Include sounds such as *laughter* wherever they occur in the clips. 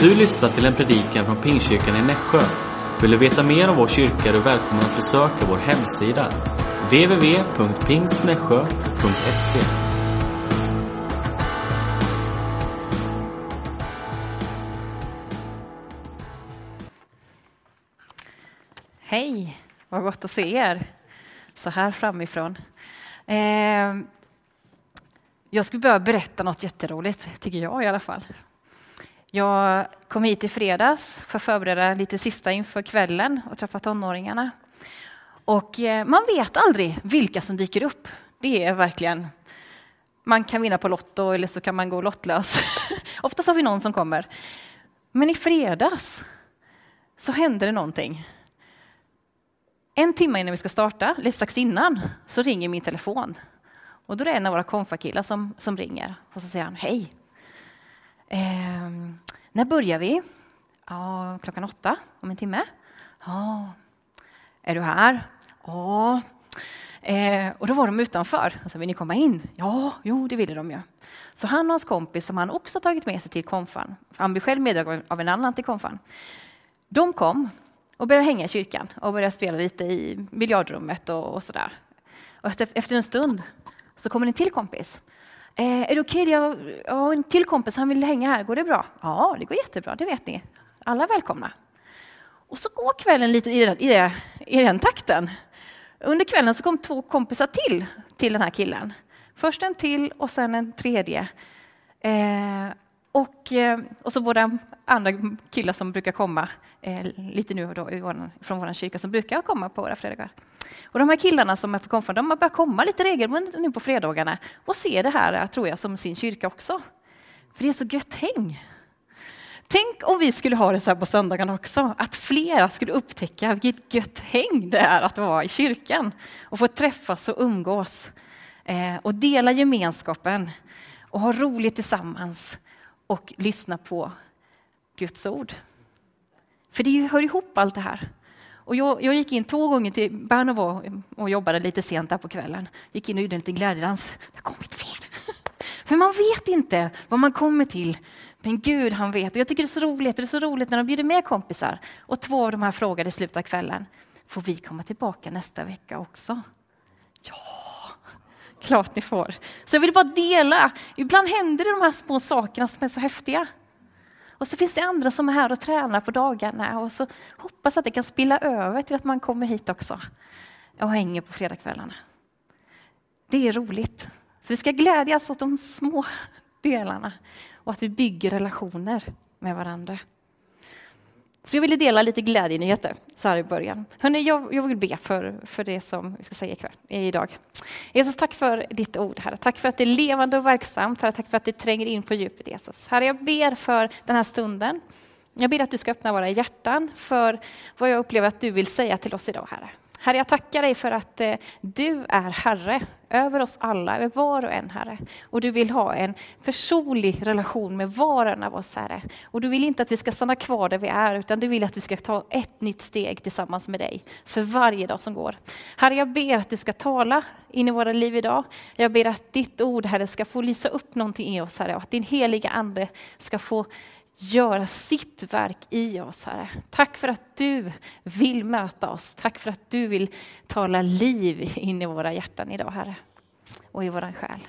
Du lyssnar till en predikan från Pingstkyrkan i Nässjö. Vill du veta mer om vår kyrka är du välkommen att besöka vår hemsida. www.pingstnässjö.se Hej, vad gott att se er så här framifrån. Eh, jag skulle börja berätta något jätteroligt, tycker jag i alla fall. Jag kom hit i fredags för att förbereda lite sista inför kvällen och träffa tonåringarna. Och eh, man vet aldrig vilka som dyker upp. Det är verkligen, man kan vinna på Lotto eller så kan man gå lottlös. *laughs* Oftast har vi någon som kommer. Men i fredags så hände det någonting. En timme innan vi ska starta, lite strax innan, så ringer min telefon. Och då är det en av våra konfakillar som, som ringer. Och så säger han, hej. Eh, när börjar vi? Ja, klockan åtta, om en timme. Ja. Är du här? Ja. Eh, och då var de utanför. Alltså, vill ni komma in? Ja, jo, det ville de ju. Så han och hans kompis, som han också tagit med sig till konfan, han blev själv meddragen av en annan till konfan. De kom och började hänga i kyrkan och började spela lite i biljardrummet och, och sådär. Och efter, efter en stund så kommer en till kompis. Eh, är det okej? Okay? Jag, jag har en till kompis, han vill hänga här. Går det bra? Ja, det går jättebra, det vet ni. Alla är välkomna. Och så går kvällen lite i den, i, den, i den takten. Under kvällen så kom två kompisar till, till den här killen. Först en till och sen en tredje. Eh, och, eh, och så våra andra killar som brukar komma eh, lite nu och då från vår kyrka som brukar komma på våra fredagar. Och de här killarna som är på konferens, de har börjat komma lite regelbundet nu på fredagarna och ser det här, eh, tror jag, som sin kyrka också. För det är så gött häng. Tänk om vi skulle ha det så här på söndagarna också, att flera skulle upptäcka vilket gött häng det är att vara i kyrkan och få träffas och umgås eh, och dela gemenskapen och ha roligt tillsammans och lyssna på Guds ord. För det hör ihop allt det här. Och jag, jag gick in två gånger till Bernova och jobbade lite sent där på kvällen. Gick in och gjorde en liten glädjedans. Det har kommit fler. *laughs* För man vet inte vad man kommer till. Men Gud han vet. Och jag tycker det är så roligt. Det är så roligt när de bjuder med kompisar. Och två av de här frågade i slutet av kvällen. Får vi komma tillbaka nästa vecka också? Ja, klart ni får. Så jag vill bara dela. Ibland händer det de här små sakerna som är så häftiga. Och så finns det andra som är här och tränar på dagarna och så hoppas att det kan spilla över till att man kommer hit också och hänger på fredagskvällarna. Det är roligt. Så vi ska glädjas åt de små delarna och att vi bygger relationer med varandra. Så jag ville dela lite glädjenyheter så här i början. Hörrni, jag, jag vill be för, för det som vi ska säga ikväll, idag. Jesus, tack för ditt ord, Herre. Tack för att det är levande och verksamt. Herre, tack för att det tränger in på djupet, Jesus. Herre, jag ber för den här stunden. Jag ber att du ska öppna våra hjärtan för vad jag upplever att du vill säga till oss idag, Herre. Herre, jag tackar dig för att eh, du är Herre över oss alla, över var och en, Herre. Och du vill ha en personlig relation med var och en av oss, Herre. Och du vill inte att vi ska stanna kvar där vi är, utan du vill att vi ska ta ett nytt steg tillsammans med dig för varje dag som går. Herre, jag ber att du ska tala in i våra liv idag. Jag ber att ditt ord, Herre, ska få lysa upp någonting i oss, Herre, och att din heliga Ande ska få göra sitt verk i oss, Herre. Tack för att du vill möta oss. Tack för att du vill tala liv in i våra hjärtan idag, Herre. Och i våran själ.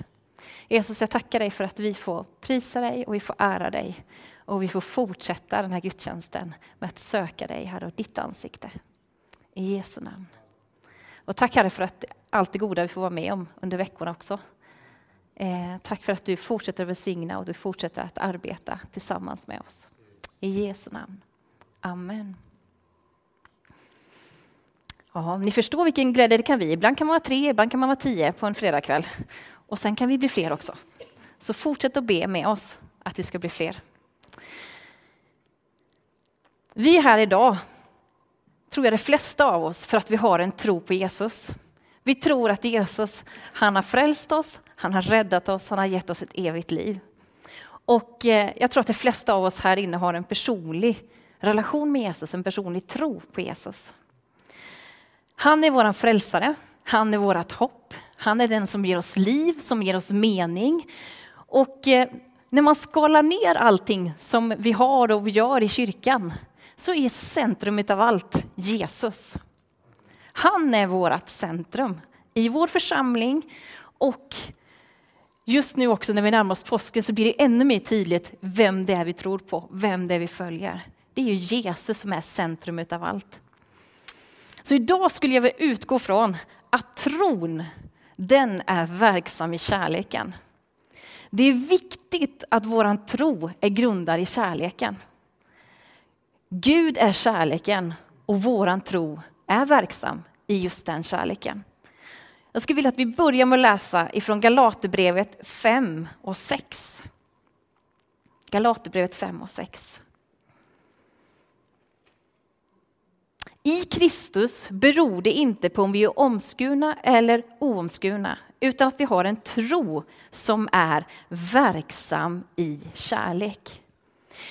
Jesus, jag tackar dig för att vi får prisa dig och vi får ära dig. Och vi får fortsätta den här gudstjänsten med att söka dig, Herre, och ditt ansikte. I Jesu namn. Och tack Herre för att allt det goda vi får vara med om under veckorna också. Eh, tack för att du fortsätter att välsigna och du fortsätter att arbeta tillsammans med oss. I Jesu namn. Amen. Ja, ni förstår vilken glädje det kan bli. Ibland kan man vara tre, ibland kan man vara tio på en fredagkväll. Och sen kan vi bli fler också. Så fortsätt att be med oss att vi ska bli fler. Vi är här idag, tror jag de flesta av oss, för att vi har en tro på Jesus. Vi tror att Jesus, han har frälst oss, han har räddat oss, han har gett oss ett evigt liv. Och eh, jag tror att de flesta av oss här inne har en personlig relation med Jesus, en personlig tro på Jesus. Han är vår frälsare, han är vårt hopp, han är den som ger oss liv, som ger oss mening. Och eh, när man skalar ner allting som vi har och vi gör i kyrkan så är centrumet av allt Jesus. Han är vårt centrum i vår församling och just nu också när vi närmar oss påsken så blir det ännu mer tydligt vem det är vi tror på, vem det är vi följer. Det är ju Jesus som är centrum av allt. Så idag skulle jag vilja utgå från att tron, den är verksam i kärleken. Det är viktigt att vår tro är grundad i kärleken. Gud är kärleken och vår tro är verksam i just den kärleken. Jag skulle vilja att vi börjar med att läsa ifrån Galaterbrevet 5 och 6. Galaterbrevet 5 och 6. I Kristus beror det inte på om vi är omskurna eller oomskurna, utan att vi har en tro som är verksam i kärlek.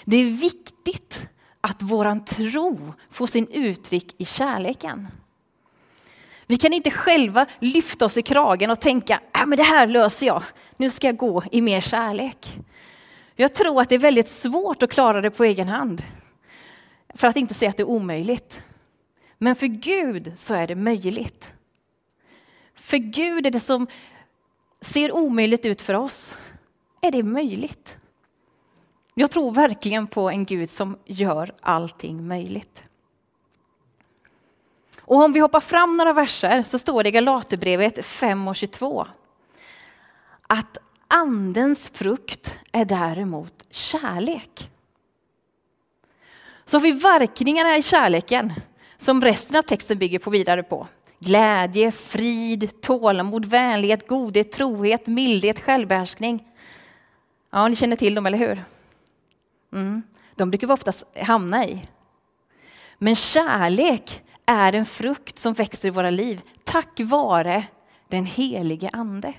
Det är viktigt att våran tro får sin uttryck i kärleken. Vi kan inte själva lyfta oss i kragen och tänka, äh, men det här löser jag, nu ska jag gå i mer kärlek. Jag tror att det är väldigt svårt att klara det på egen hand. För att inte säga att det är omöjligt. Men för Gud så är det möjligt. För Gud är det som ser omöjligt ut för oss, är det möjligt. Jag tror verkligen på en Gud som gör allting möjligt. Och om vi hoppar fram några verser så står det i Galaterbrevet 5 och 22 att andens frukt är däremot kärlek. Så har vi verkningarna i kärleken som resten av texten bygger på vidare på. Glädje, frid, tålamod, vänlighet, godhet, trohet, mildhet, självbehärskning. Ja, ni känner till dem, eller hur? Mm. De brukar vi oftast hamna i. Men kärlek är en frukt som växer i våra liv tack vare den helige Ande.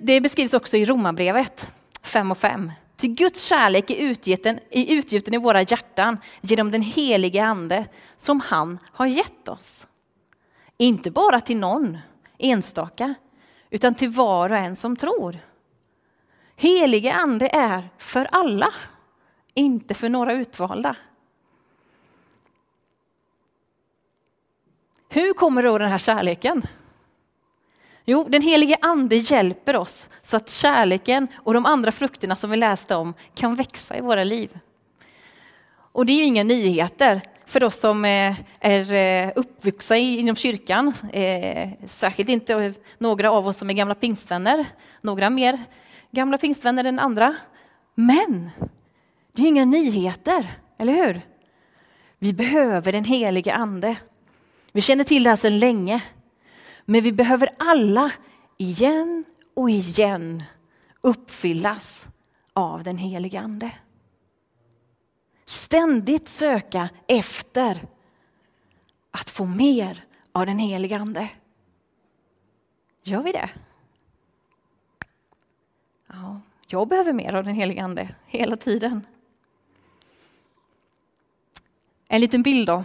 Det, beskrivs också i Romarbrevet 5 och 5. Ty Guds kärlek är utgjuten, är utgjuten i våra hjärtan genom den helige Ande som han har gett oss. Inte bara till någon enstaka, utan till var och en som tror. Helige Ande är för alla, inte för några utvalda. Hur kommer då den här kärleken? Jo, den helige Ande hjälper oss så att kärleken och de andra frukterna som vi läste om kan växa i våra liv. Och det är ju inga nyheter för oss som eh, är eh, uppvuxna inom kyrkan. Eh, särskilt inte några av oss som är gamla pingstvänner. Några mer gamla pingstvänner än andra. Men det är inga nyheter, eller hur? Vi behöver den helige Ande. Vi känner till det här sedan länge. Men vi behöver alla igen och igen uppfyllas av den helige Ande. Ständigt söka efter att få mer av den helige Ande. Gör vi det? Ja, jag behöver mer av den helige Ande hela tiden. En liten bild då.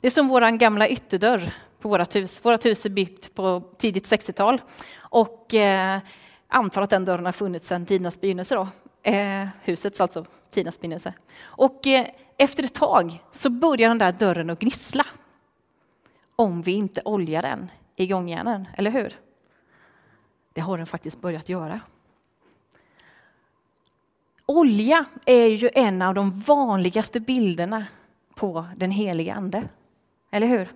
Det är som vår gamla ytterdörr på vårt hus. Vårt hus är byggt på tidigt 60-tal och eh, antar att den dörren har funnits sedan tidernas begynnelse. Då. Eh, husets alltså, tidernas begynnelse. Och eh, efter ett tag så börjar den där dörren att gnissla. Om vi inte oljar den i gångjärnen, eller hur? Det har den faktiskt börjat göra. Olja är ju en av de vanligaste bilderna på den heliga Ande. Eller hur?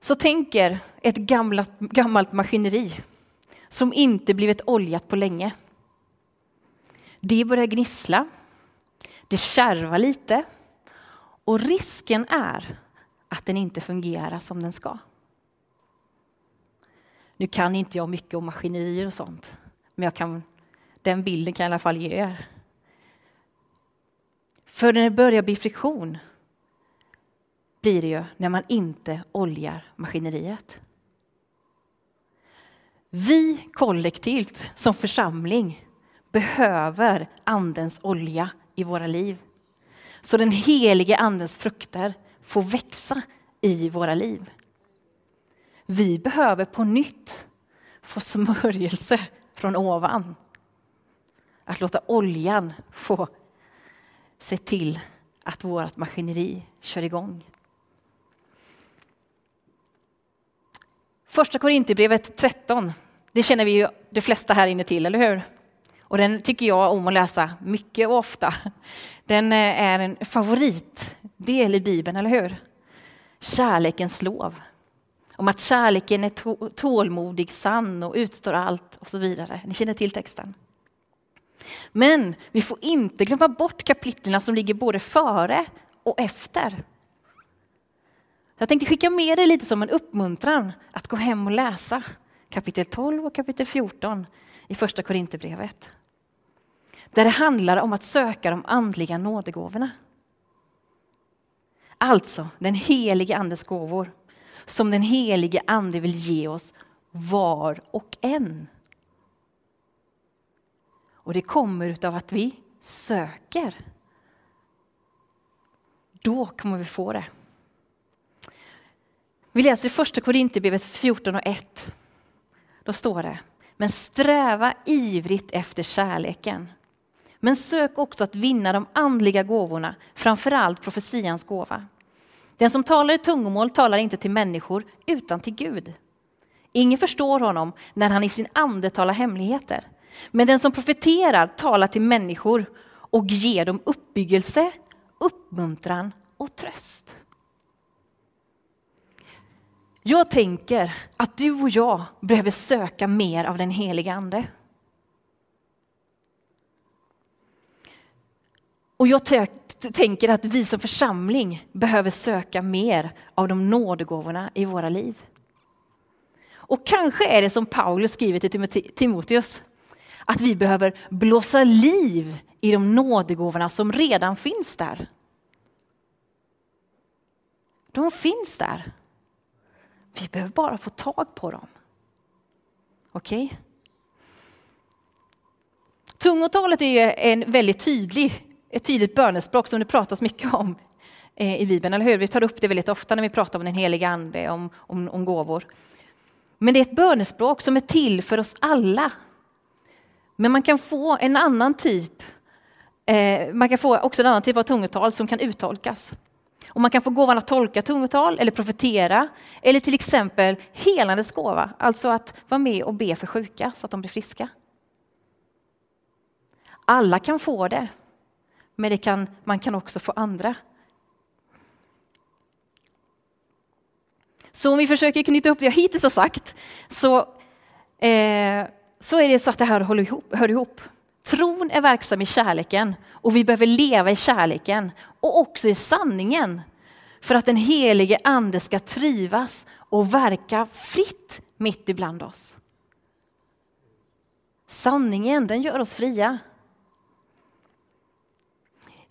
Så tänker ett gammalt, gammalt maskineri som inte blivit oljat på länge. Det börjar gnissla, det kärvar lite och risken är att den inte fungerar som den ska. Nu kan inte jag mycket om maskinerier och sånt, men jag kan, den bilden kan jag i alla fall ge er. För när det börjar bli friktion blir det ju när man inte oljar maskineriet. Vi kollektivt som församling behöver Andens olja i våra liv. Så den helige Andens frukter får växa i våra liv. Vi behöver på nytt få smörjelse från ovan. Att låta oljan få se till att vårt maskineri kör igång. Första Korinthierbrevet 13, det känner vi ju de flesta här inne till, eller hur? Och den tycker jag om att läsa mycket och ofta. Den eh, är en favoritdel i Bibeln, eller hur? Kärlekens lov. Om att kärleken är tålmodig, sann och utstår allt och så vidare. Ni känner till texten. Men vi får inte glömma bort kapitlen som ligger både före och efter. Jag tänkte skicka med dig lite som en uppmuntran att gå hem och läsa kapitel 12 och kapitel 14 i första Korinthierbrevet. Där det handlar om att söka de andliga nådegåvorna. Alltså den helige andes gåvor som den helige ande vill ge oss var och en. Och det kommer av att vi söker. Då kommer vi få det. Vi läser i första Korinthierbrevet 14 och 1. Då står det, men sträva ivrigt efter kärleken. Men sök också att vinna de andliga gåvorna, framförallt profetians gåva. Den som talar i tungomål talar inte till människor utan till Gud. Ingen förstår honom när han i sin ande talar hemligheter. Men den som profeterar talar till människor och ger dem uppbyggelse, uppmuntran och tröst. Jag tänker att du och jag behöver söka mer av den heliga Ande. Och jag tänker att vi som församling behöver söka mer av de nådegåvorna i våra liv. Och kanske är det som Paulus skriver till Timoteus, att vi behöver blåsa liv i de nådegåvorna som redan finns där. De finns där. Vi behöver bara få tag på dem. Okej? Okay? Tungotalet är ju en väldigt tydlig, ett tydligt bönespråk som det pratas mycket om eh, i Bibeln, eller hur? Vi tar upp det väldigt ofta när vi pratar om den heliga Ande, om, om, om gåvor. Men det är ett bönespråk som är till för oss alla. Men man kan få en annan typ, eh, man kan få också en annan typ av tungotal som kan uttolkas. Och man kan få gåvan att tolka tungotal eller profetera eller till exempel helandes gåva, alltså att vara med och be för sjuka så att de blir friska. Alla kan få det, men det kan, man kan också få andra. Så om vi försöker knyta upp det jag hittills har sagt så, eh, så är det så att det här håller ihop, hör ihop. Tron är verksam i kärleken och vi behöver leva i kärleken och också i sanningen för att den helige ande ska trivas och verka fritt mitt ibland oss. Sanningen, den gör oss fria.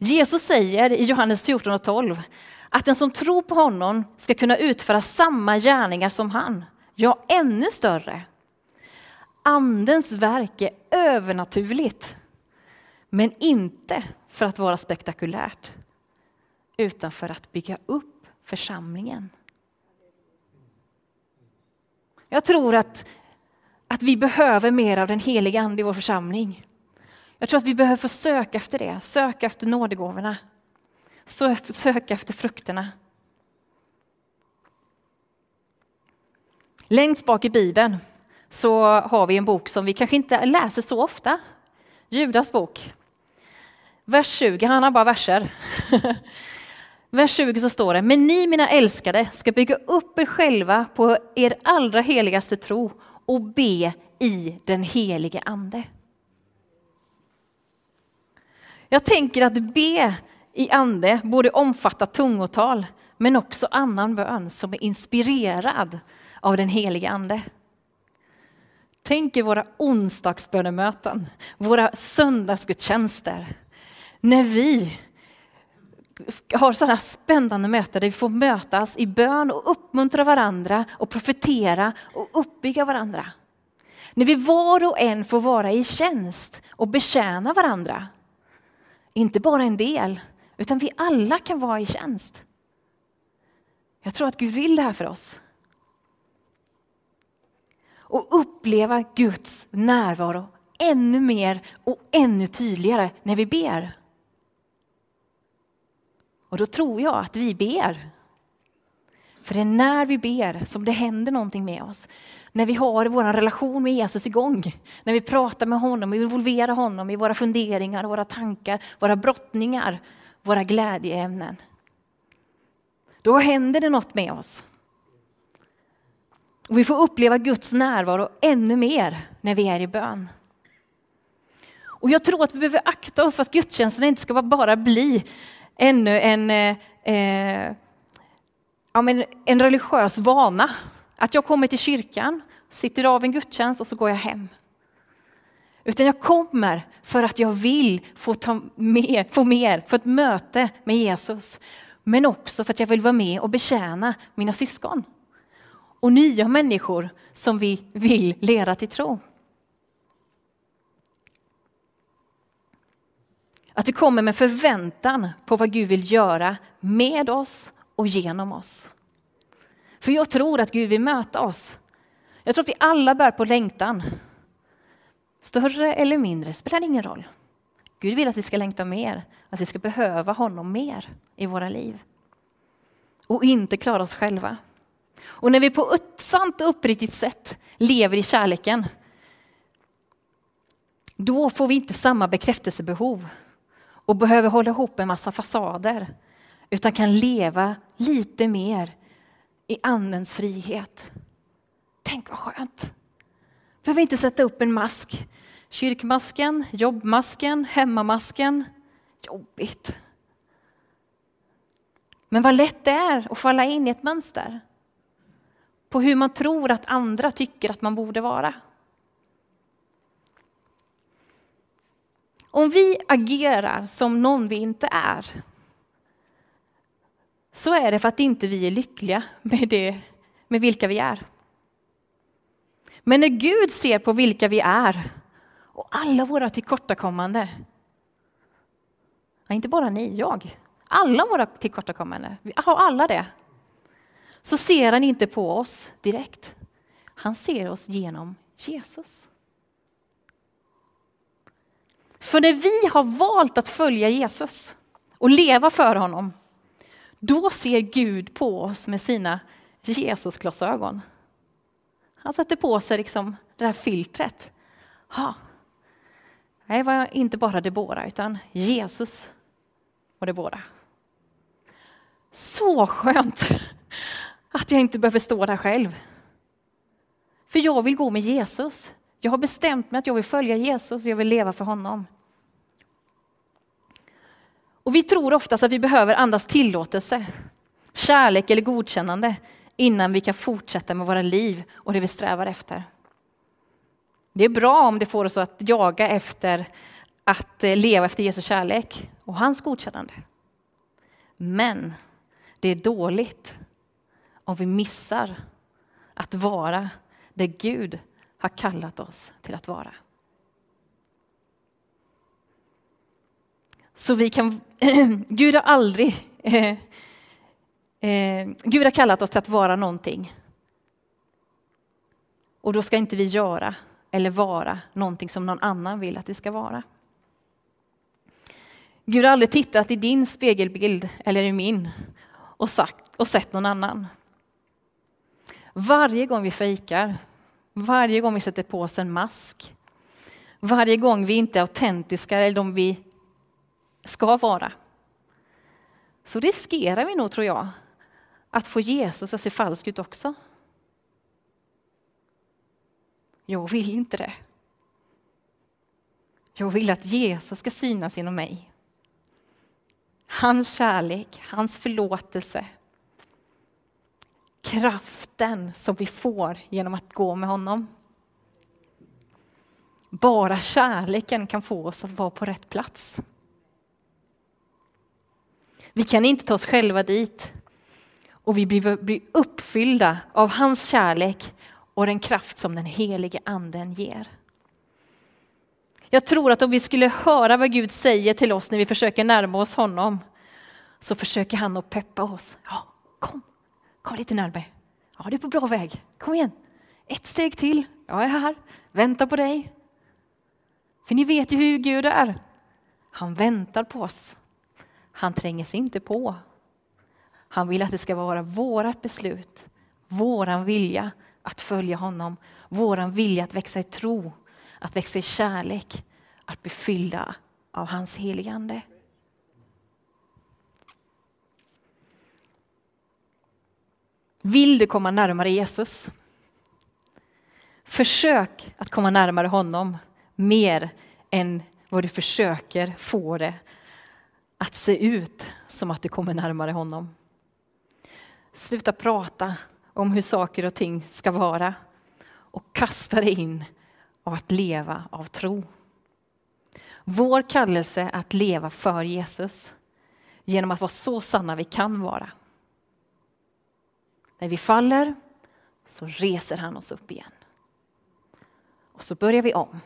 Jesus säger i Johannes 14 och 12 att den som tror på honom ska kunna utföra samma gärningar som han, ja ännu större. Andens verk är övernaturligt, men inte för att vara spektakulärt, utan för att bygga upp församlingen. Jag tror att, att vi behöver mer av den heliga Ande i vår församling. Jag tror att vi behöver få söka efter det, söka efter nådegåvorna, söka efter frukterna. Längst bak i Bibeln så har vi en bok som vi kanske inte läser så ofta. Judas bok. Vers 20, han har bara verser. *laughs* Vers 20 så står det, men ni mina älskade ska bygga upp er själva på er allra heligaste tro och be i den helige ande. Jag tänker att be i ande borde omfatta tungotal men också annan bön som är inspirerad av den helige ande. Tänk er våra onsdagsbönemöten, våra söndagsgudstjänster. När vi har sådana spännande möten där vi får mötas i bön och uppmuntra varandra och profetera och uppbygga varandra. När vi var och en får vara i tjänst och betjäna varandra. Inte bara en del, utan vi alla kan vara i tjänst. Jag tror att Gud vill det här för oss. och uppleva Guds närvaro ännu mer och ännu tydligare när vi ber. Och då tror jag att vi ber. För det är när vi ber som det händer någonting med oss. När vi har vår relation med Jesus igång. När vi pratar med honom och involverar honom i våra funderingar, våra tankar, våra brottningar, våra glädjeämnen. Då händer det något med oss. Och vi får uppleva Guds närvaro ännu mer när vi är i bön. Och jag tror att vi behöver akta oss för att gudstjänsten inte ska bara bli ännu en, eh, eh ja, men en religiös vana. Att jag kommer till kyrkan, sitter av en gudstjänst och så går jag hem. Utan jag kommer för att jag vill få, ta mer, få mer, få ett möte med Jesus. Men också för att jag vill vara med och betjäna mina syskon. Och nya människor som vi vill leda till tro. Att vi kommer med förväntan på vad Gud vill göra med oss och genom oss. För jag tror att Gud vill möta oss. Jag tror att vi alla bär på längtan. Större eller mindre spelar ingen roll. Gud vill att vi ska längta mer, att vi ska behöva honom mer i våra liv. Och inte klara oss själva. Och när vi på ett sant och uppriktigt sätt lever i kärleken, då får vi inte samma bekräftelsebehov och behöver hålla ihop en massa fasader, utan kan leva lite mer i andens frihet. Tänk vad skönt! Behöver inte sätta upp en mask. Kyrkmasken, jobbmasken, hemmamasken. Jobbigt. Men vad lätt det är att falla in i ett mönster på hur man tror att andra tycker att man borde vara. Om vi agerar som någon vi inte är så är det för att inte vi är lyckliga med, det, med vilka vi är. Men när Gud ser på vilka vi är och alla våra tillkortakommanden, inte bara ni, jag, alla våra tillkortakommanden, vi har alla det, så ser han inte på oss direkt. Han ser oss genom Jesus. För när vi har valt att följa Jesus och leva för honom, då ser Gud på oss med sina Jesusglasögon. Han sätter på sig liksom det här filtret. Ha. Det var inte bara Debora, utan Jesus och Debora. Så skönt att jag inte behöver stå där själv. För jag vill gå med Jesus. Jag har bestämt mig att jag vill följa Jesus, jag vill leva för honom. Och vi tror oftast att vi behöver andas tillåtelse, kärlek eller godkännande innan vi kan fortsätta med våra liv och det vi strävar efter. Det är bra om det får oss att jaga efter att eh, leva efter Jesu kärlek och hans godkännande. Men det är dåligt om vi missar att vara det Gud har kallat oss till att vara. Så vi kan, *clears throat* Gud har aldrig, eh, eh, Gud har kallat oss till att vara någonting. Och då ska inte vi göra eller vara någonting som någon annan vill att vi ska vara. Gud har aldrig tittat i din spegelbild eller i min och, sagt, och sett någon annan. Varje gång vi fejkar, varje gång vi sätter på oss en mask, varje gång vi inte är autentiska eller de vi ska vara, så riskerar vi nog, tror jag, att få Jesus att se falsk ut också. Jag vill inte det. Jag vill att Jesus ska synas genom mig. Hans kärlek, hans förlåtelse. Kraften som vi får genom att gå med honom. Bara kärleken kan få oss att vara på rätt plats. Vi kan inte ta oss själva dit. Och vi blir uppfyllda av hans kärlek och den kraft som den helige anden ger. Jag tror att om vi skulle höra vad Gud säger till oss när vi försöker närma oss honom, så försöker han att peppa oss. Ja, kom, kom lite närmare. Ja, du är på bra väg. Kom igen. Ett steg till, jag är här, väntar på dig. För ni vet ju hur Gud är. Han väntar på oss. Han tränger sig inte på. Han vill att det ska vara vårat beslut, våran vilja att följa honom, våran vilja att växa i tro, att växa i kärlek, att bli fyllda av hans heligande. Vill du komma närmare Jesus? Försök att komma närmare honom mer än vad du försöker få det att se ut som att du kommer närmare honom. Sluta prata om hur saker och ting ska vara och kasta dig in av att leva av tro. Vår kallelse att leva för Jesus genom att vara så sanna vi kan vara. När vi faller så reser han oss upp igen. Och så börjar vi om.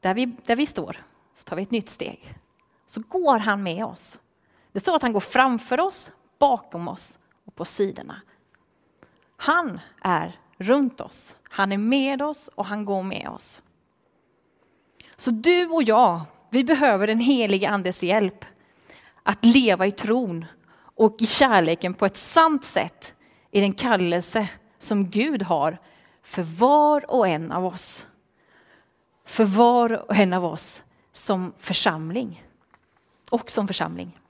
Där vi, där vi står så tar vi ett nytt steg. Så går han med oss. Det står att han går framför oss, bakom oss och på sidorna. Han är runt oss. Han är med oss och han går med oss. Så du och jag, vi behöver den helige Andes hjälp att leva i tron och i kärleken på ett sant sätt i den kallelse som Gud har för var och en av oss. För var och en av oss som församling och som församling.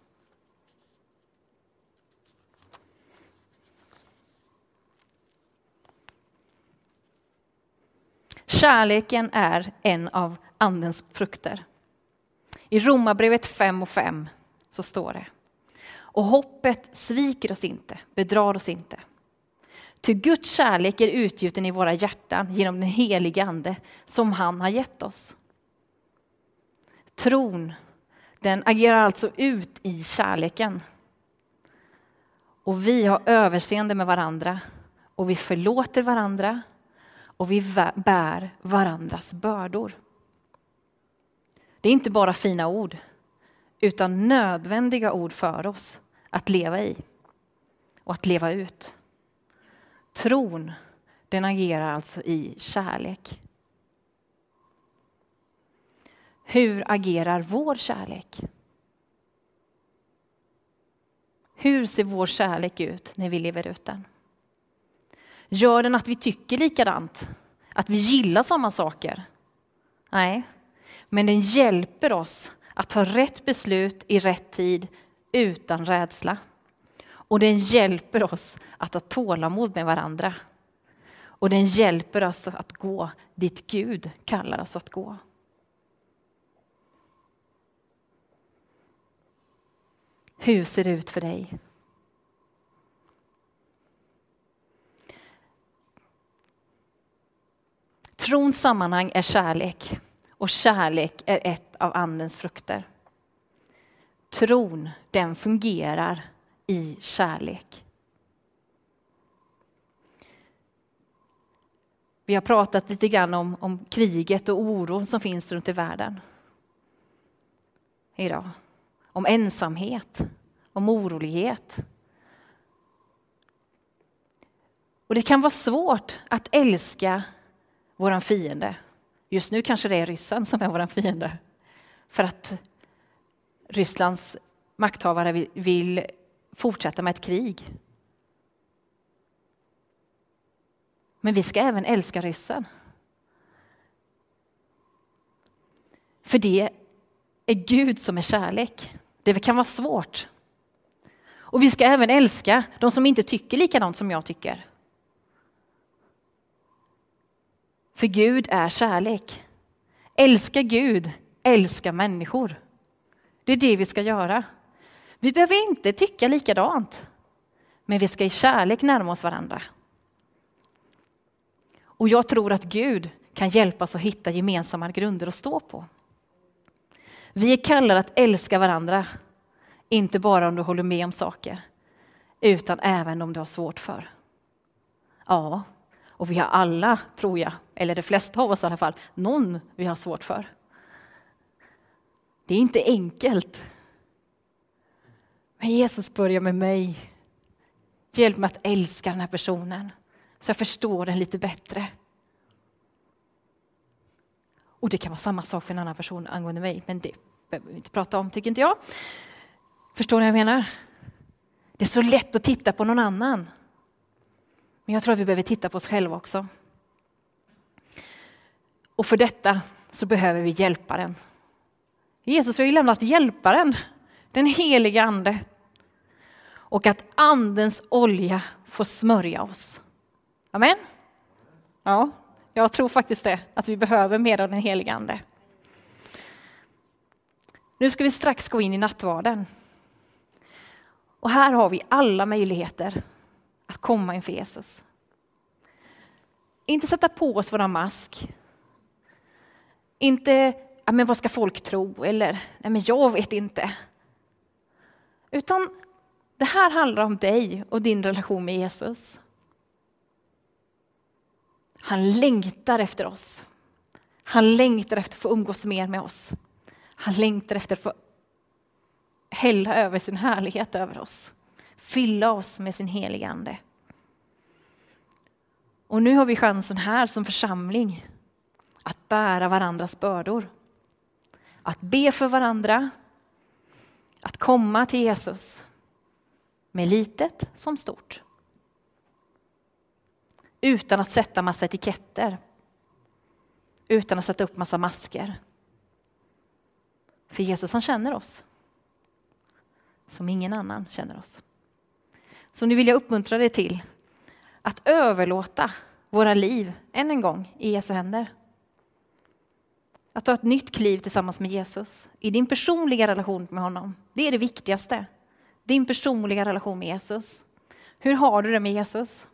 Kärleken är en av Andens frukter. I Romarbrevet 5 och 5 så står det. Och hoppet sviker oss inte, bedrar oss inte. Ty Guds kärlek är utgjuten i våra hjärtan genom den helige Ande som han har gett oss. Tron, den agerar alltså ut i kärleken. Och vi har överseende med varandra och vi förlåter varandra och vi bär varandras bördor. Det är inte bara fina ord, utan nödvändiga ord för oss att leva i och att leva ut. Tron, den agerar alltså i kärlek. Hur agerar vår kärlek? Hur ser vår kärlek ut när vi lever ut den? Gör den att vi tycker likadant? Att vi gillar samma saker? Nej, men den hjälper oss att ta rätt beslut i rätt tid utan rädsla. Och den hjälper oss att ha tålamod med varandra. Och den hjälper oss att gå dit Gud kallar oss att gå. Hur ser det ut för dig? Trons sammanhang är kärlek och kärlek är ett av Andens frukter. Tron, den fungerar i kärlek. Vi har pratat lite grann om, om kriget och oron som finns runt i världen idag. Om ensamhet, om orolighet. Och det kan vara svårt att älska vår fiende. Just nu kanske det är ryssen som är vår fiende. För att Rysslands makthavare vill fortsätta med ett krig. Men vi ska även älska ryssen. För det är Gud som är kärlek. Det kan vara svårt. Och vi ska även älska de som inte tycker likadant som jag tycker. För Gud är kärlek. Älska Gud, älska människor. Det är det vi ska göra. Vi behöver inte tycka likadant, men vi ska i kärlek närma oss varandra. Och jag tror att Gud kan hjälpa oss att hitta gemensamma grunder att stå på. Vi är kallade att älska varandra, inte bara om du håller med om saker, utan även om du har svårt för. Ja, och vi har alla, tror jag, eller de flesta av oss i alla fall, någon vi har svårt för. Det är inte enkelt. Men Jesus börjar med mig. Hjälp mig att älska den här personen så jag förstår den lite bättre. Och det kan vara samma sak för en annan person angående mig, men det behöver vi inte prata om, tycker inte jag. Förstår ni vad jag menar? Det är så lätt att titta på någon annan. Men jag tror att vi behöver titta på oss själva också. Och för detta så behöver vi hjälparen. Jesus har ju lämnat hjälparen, den heliga Ande. Och att Andens olja får smörja oss. Amen? Ja, jag tror faktiskt det, att vi behöver mer av den helige Ande. Nu ska vi strax gå in i nattvarden. Och här har vi alla möjligheter att komma inför Jesus. Inte sätta på oss våran mask. Inte, ja, men vad ska folk tro? Eller, nej men jag vet inte. Utan det här handlar om dig och din relation med Jesus. Han längtar efter oss. Han längtar efter att få umgås mer med oss. Han längtar efter att få hälla över sin härlighet över oss. Fylla oss med sin heliga Ande. Och nu har vi chansen här som församling att bära varandras bördor. Att be för varandra, att komma till Jesus med litet som stort. Utan att sätta massa etiketter. Utan att sätta upp massa masker. För Jesus han känner oss. Som ingen annan känner oss. Så nu vill jag uppmuntra dig till att överlåta våra liv än en gång i Jesu händer. Att ta ett nytt kliv tillsammans med Jesus i din personliga relation med honom. Det är det viktigaste. Din personliga relation med Jesus. Hur har du det med Jesus?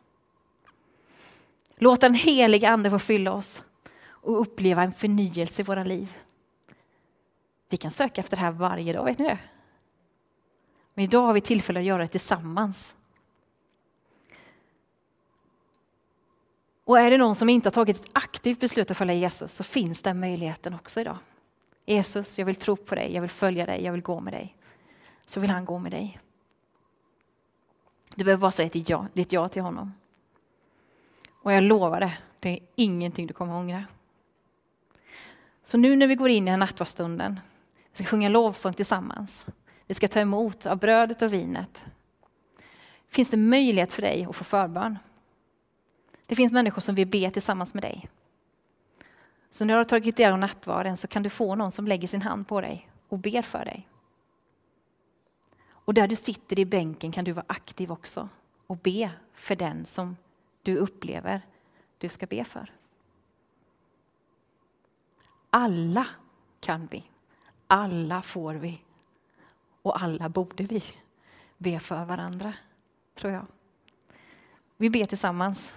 Låt den heliga Ande få fylla oss och uppleva en förnyelse i våra liv. Vi kan söka efter det här varje dag, vet ni det? Men idag har vi tillfälle att göra det tillsammans. Och är det någon som inte har tagit ett aktivt beslut att följa Jesus så finns den möjligheten också idag. Jesus, jag vill tro på dig, jag vill följa dig, jag vill gå med dig. Så vill han gå med dig. Du behöver bara säga ditt ja, ditt ja till honom. Och jag lovar det, det är ingenting du kommer att ångra. Så nu när vi går in i nattvardsstunden, vi ska sjunga lovsång tillsammans. Vi ska ta emot av brödet och vinet. Finns det möjlighet för dig att få förbön? Det finns människor som vill be tillsammans med dig. Så när du har tagit del av nattvarden så kan du få någon som lägger sin hand på dig och ber för dig. Och där du sitter i bänken kan du vara aktiv också och be för den som du upplever du ska be för. Alla kan vi. Alla får vi. Och alla borde vi be för varandra, tror jag. Vi ber tillsammans.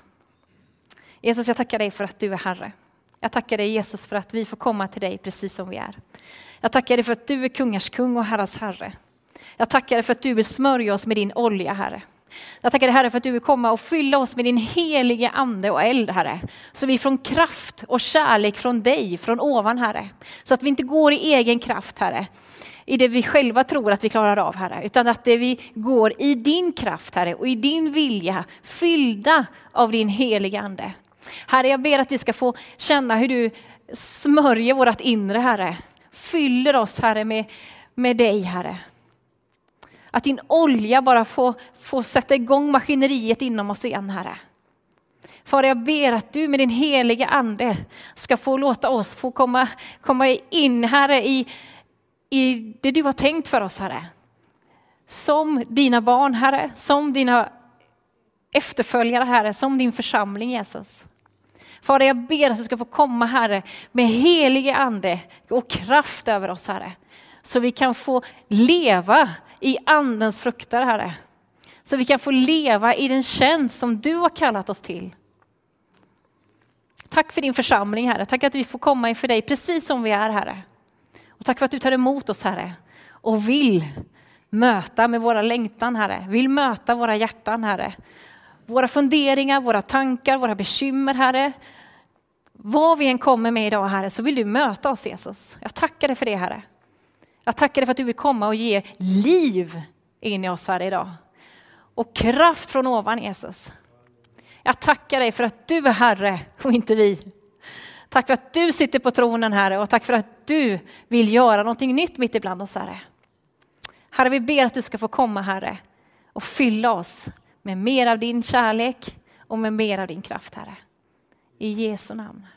Jesus, jag tackar dig för att du är Herre. Jag tackar dig Jesus för att vi får komma till dig precis som vi är. Jag tackar dig för att du är kungars kung och herras Herre. Jag tackar dig för att du vill smörja oss med din olja, Herre. Jag tackar dig Herre för att du vill komma och fylla oss med din helige ande och eld Herre. Så vi från kraft och kärlek från dig, från ovan Herre. Så att vi inte går i egen kraft Herre, i det vi själva tror att vi klarar av Herre, utan att det vi går i din kraft Herre och i din vilja, fyllda av din heliga ande. Herre, jag ber att vi ska få känna hur du smörjer vårt inre Herre, fyller oss Herre med, med dig Herre. Att din olja bara får, får sätta igång maskineriet inom oss igen, Herre. Fader, jag ber att du med din heliga Ande ska få låta oss få komma, komma in, Herre, i, i det du har tänkt för oss, Herre. Som dina barn, Herre, som dina efterföljare, Herre, som din församling, Jesus. Fader, jag ber att du ska få komma, Herre, med helige Ande och kraft över oss, Herre. Så vi kan få leva i andens frukter, Herre. Så vi kan få leva i den tjänst som du har kallat oss till. Tack för din församling, Herre. Tack att vi får komma inför dig precis som vi är, Herre. Och tack för att du tar emot oss, Herre, och vill möta med våra längtan, Herre. Vill möta våra hjärtan, Herre. Våra funderingar, våra tankar, våra bekymmer, Herre. Vad vi än kommer med idag, Herre, så vill du möta oss, Jesus. Jag tackar dig för det, Herre. Jag tackar dig för att du vill komma och ge liv in i oss här idag. Och kraft från ovan Jesus. Jag tackar dig för att du är Herre och inte vi. Tack för att du sitter på tronen Herre och tack för att du vill göra någonting nytt mitt ibland oss Herre. Herre, vi ber att du ska få komma Herre och fylla oss med mer av din kärlek och med mer av din kraft Herre. I Jesu namn.